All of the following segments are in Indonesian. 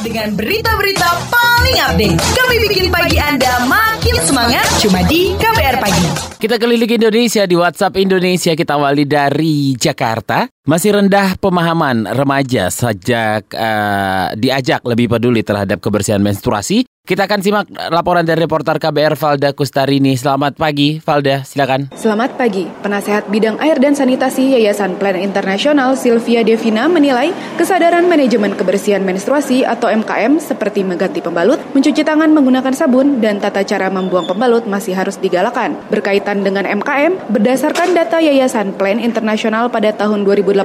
Dengan berita-berita paling update, kami bikin pagi Anda makin semangat cuma di KBR Pagi. Kita keliling Indonesia di WhatsApp Indonesia kita awali dari Jakarta. Masih rendah pemahaman remaja sejak uh, diajak lebih peduli terhadap kebersihan menstruasi. Kita akan simak laporan dari reporter KBR Valda Kustarini. Selamat pagi, Valda, silakan. Selamat pagi. Penasehat Bidang Air dan Sanitasi Yayasan Plan Internasional Sylvia Devina menilai kesadaran manajemen kebersihan menstruasi atau MKM seperti mengganti pembalut, mencuci tangan menggunakan sabun, dan tata cara membuang pembalut masih harus digalakan. Berkaitan dengan MKM, berdasarkan data Yayasan Plan Internasional pada tahun 2018,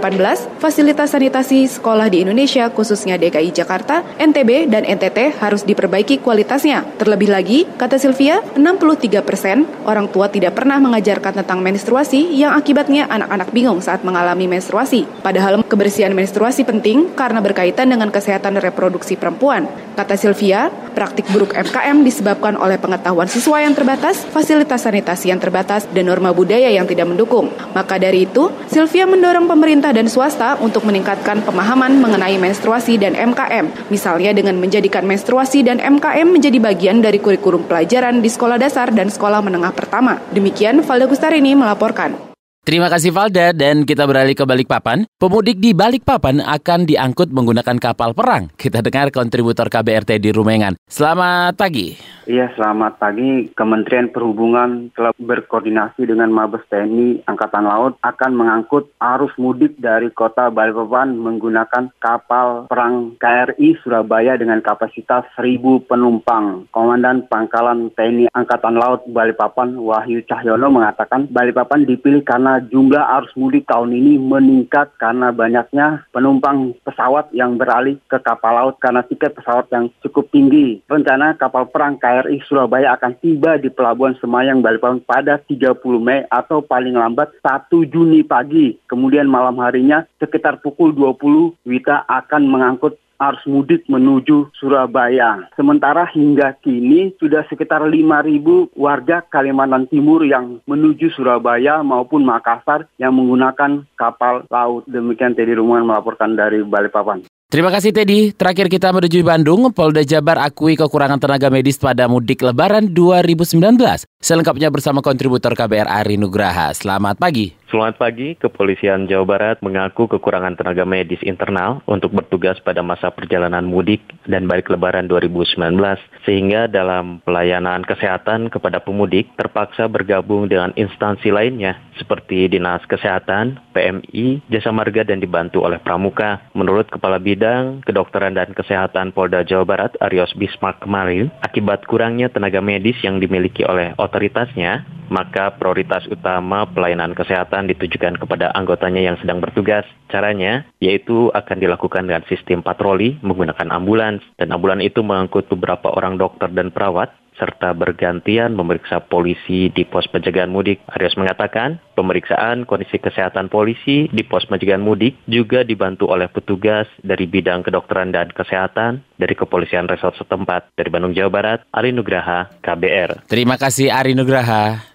fasilitas sanitasi sekolah di Indonesia khususnya DKI Jakarta, NTB, dan NTT harus diperbaiki kualitasnya. Terlebih lagi, kata Sylvia, 63 persen orang tua tidak pernah mengajarkan tentang menstruasi yang akibatnya anak-anak bingung saat mengalami menstruasi. Padahal kebersihan menstruasi penting karena berkaitan dengan kesehatan reproduksi perempuan. Kata Sylvia, praktik buruk MKM disebabkan oleh pengetahuan siswa yang terbatas, fasilitas sanitasi yang terbatas, dan norma budaya yang tidak mendukung. Maka dari itu, Sylvia mendorong pemerintah dan swasta untuk meningkatkan pemahaman mengenai menstruasi dan MKM, misalnya dengan menjadikan menstruasi dan MKM menjadi bagian dari kurikulum pelajaran di sekolah dasar dan sekolah menengah pertama. Demikian Valda Gustarini melaporkan. Terima kasih Valda dan kita beralih ke Balikpapan. Pemudik di Balikpapan akan diangkut menggunakan kapal perang. Kita dengar kontributor KBRT di Rumengan. Selamat pagi. Iya, selamat pagi. Kementerian Perhubungan telah berkoordinasi dengan Mabes TNI Angkatan Laut akan mengangkut arus mudik dari kota Balikpapan menggunakan kapal perang KRI Surabaya dengan kapasitas 1000 penumpang. Komandan Pangkalan TNI Angkatan Laut Balikpapan Wahyu Cahyono mengatakan Balikpapan dipilih karena jumlah arus mudik tahun ini meningkat karena banyaknya penumpang pesawat yang beralih ke kapal laut karena tiket pesawat yang cukup tinggi. Rencana kapal perang KRI Surabaya akan tiba di Pelabuhan Semayang Balikpapan pada 30 Mei atau paling lambat 1 Juni pagi. Kemudian malam harinya sekitar pukul 20 Wita akan mengangkut arus mudik menuju Surabaya. Sementara hingga kini sudah sekitar 5.000 warga Kalimantan Timur yang menuju Surabaya maupun Makassar yang menggunakan kapal laut. Demikian Teddy Rumungan melaporkan dari Balikpapan. Terima kasih Teddy. Terakhir kita menuju Bandung, Polda Jabar akui kekurangan tenaga medis pada mudik lebaran 2019. Selengkapnya bersama kontributor KBR Ari Nugraha. Selamat pagi. Selamat pagi, Kepolisian Jawa Barat mengaku kekurangan tenaga medis internal untuk bertugas pada masa perjalanan mudik dan balik lebaran 2019, sehingga dalam pelayanan kesehatan kepada pemudik terpaksa bergabung dengan instansi lainnya seperti Dinas Kesehatan, PMI, Jasa Marga dan dibantu oleh Pramuka. Menurut Kepala Bidang Kedokteran dan Kesehatan Polda Jawa Barat, Arios Bismarck kemarin, akibat kurangnya tenaga medis yang dimiliki oleh otoritasnya, maka prioritas utama pelayanan kesehatan ditujukan kepada anggotanya yang sedang bertugas. Caranya yaitu akan dilakukan dengan sistem patroli menggunakan ambulans dan ambulans itu mengangkut beberapa orang dokter dan perawat serta bergantian memeriksa polisi di pos penjagaan mudik. Arias mengatakan, pemeriksaan kondisi kesehatan polisi di pos penjagaan mudik juga dibantu oleh petugas dari bidang kedokteran dan kesehatan dari Kepolisian Resort setempat. Dari Bandung, Jawa Barat, Ari Nugraha, KBR. Terima kasih Ari Nugraha.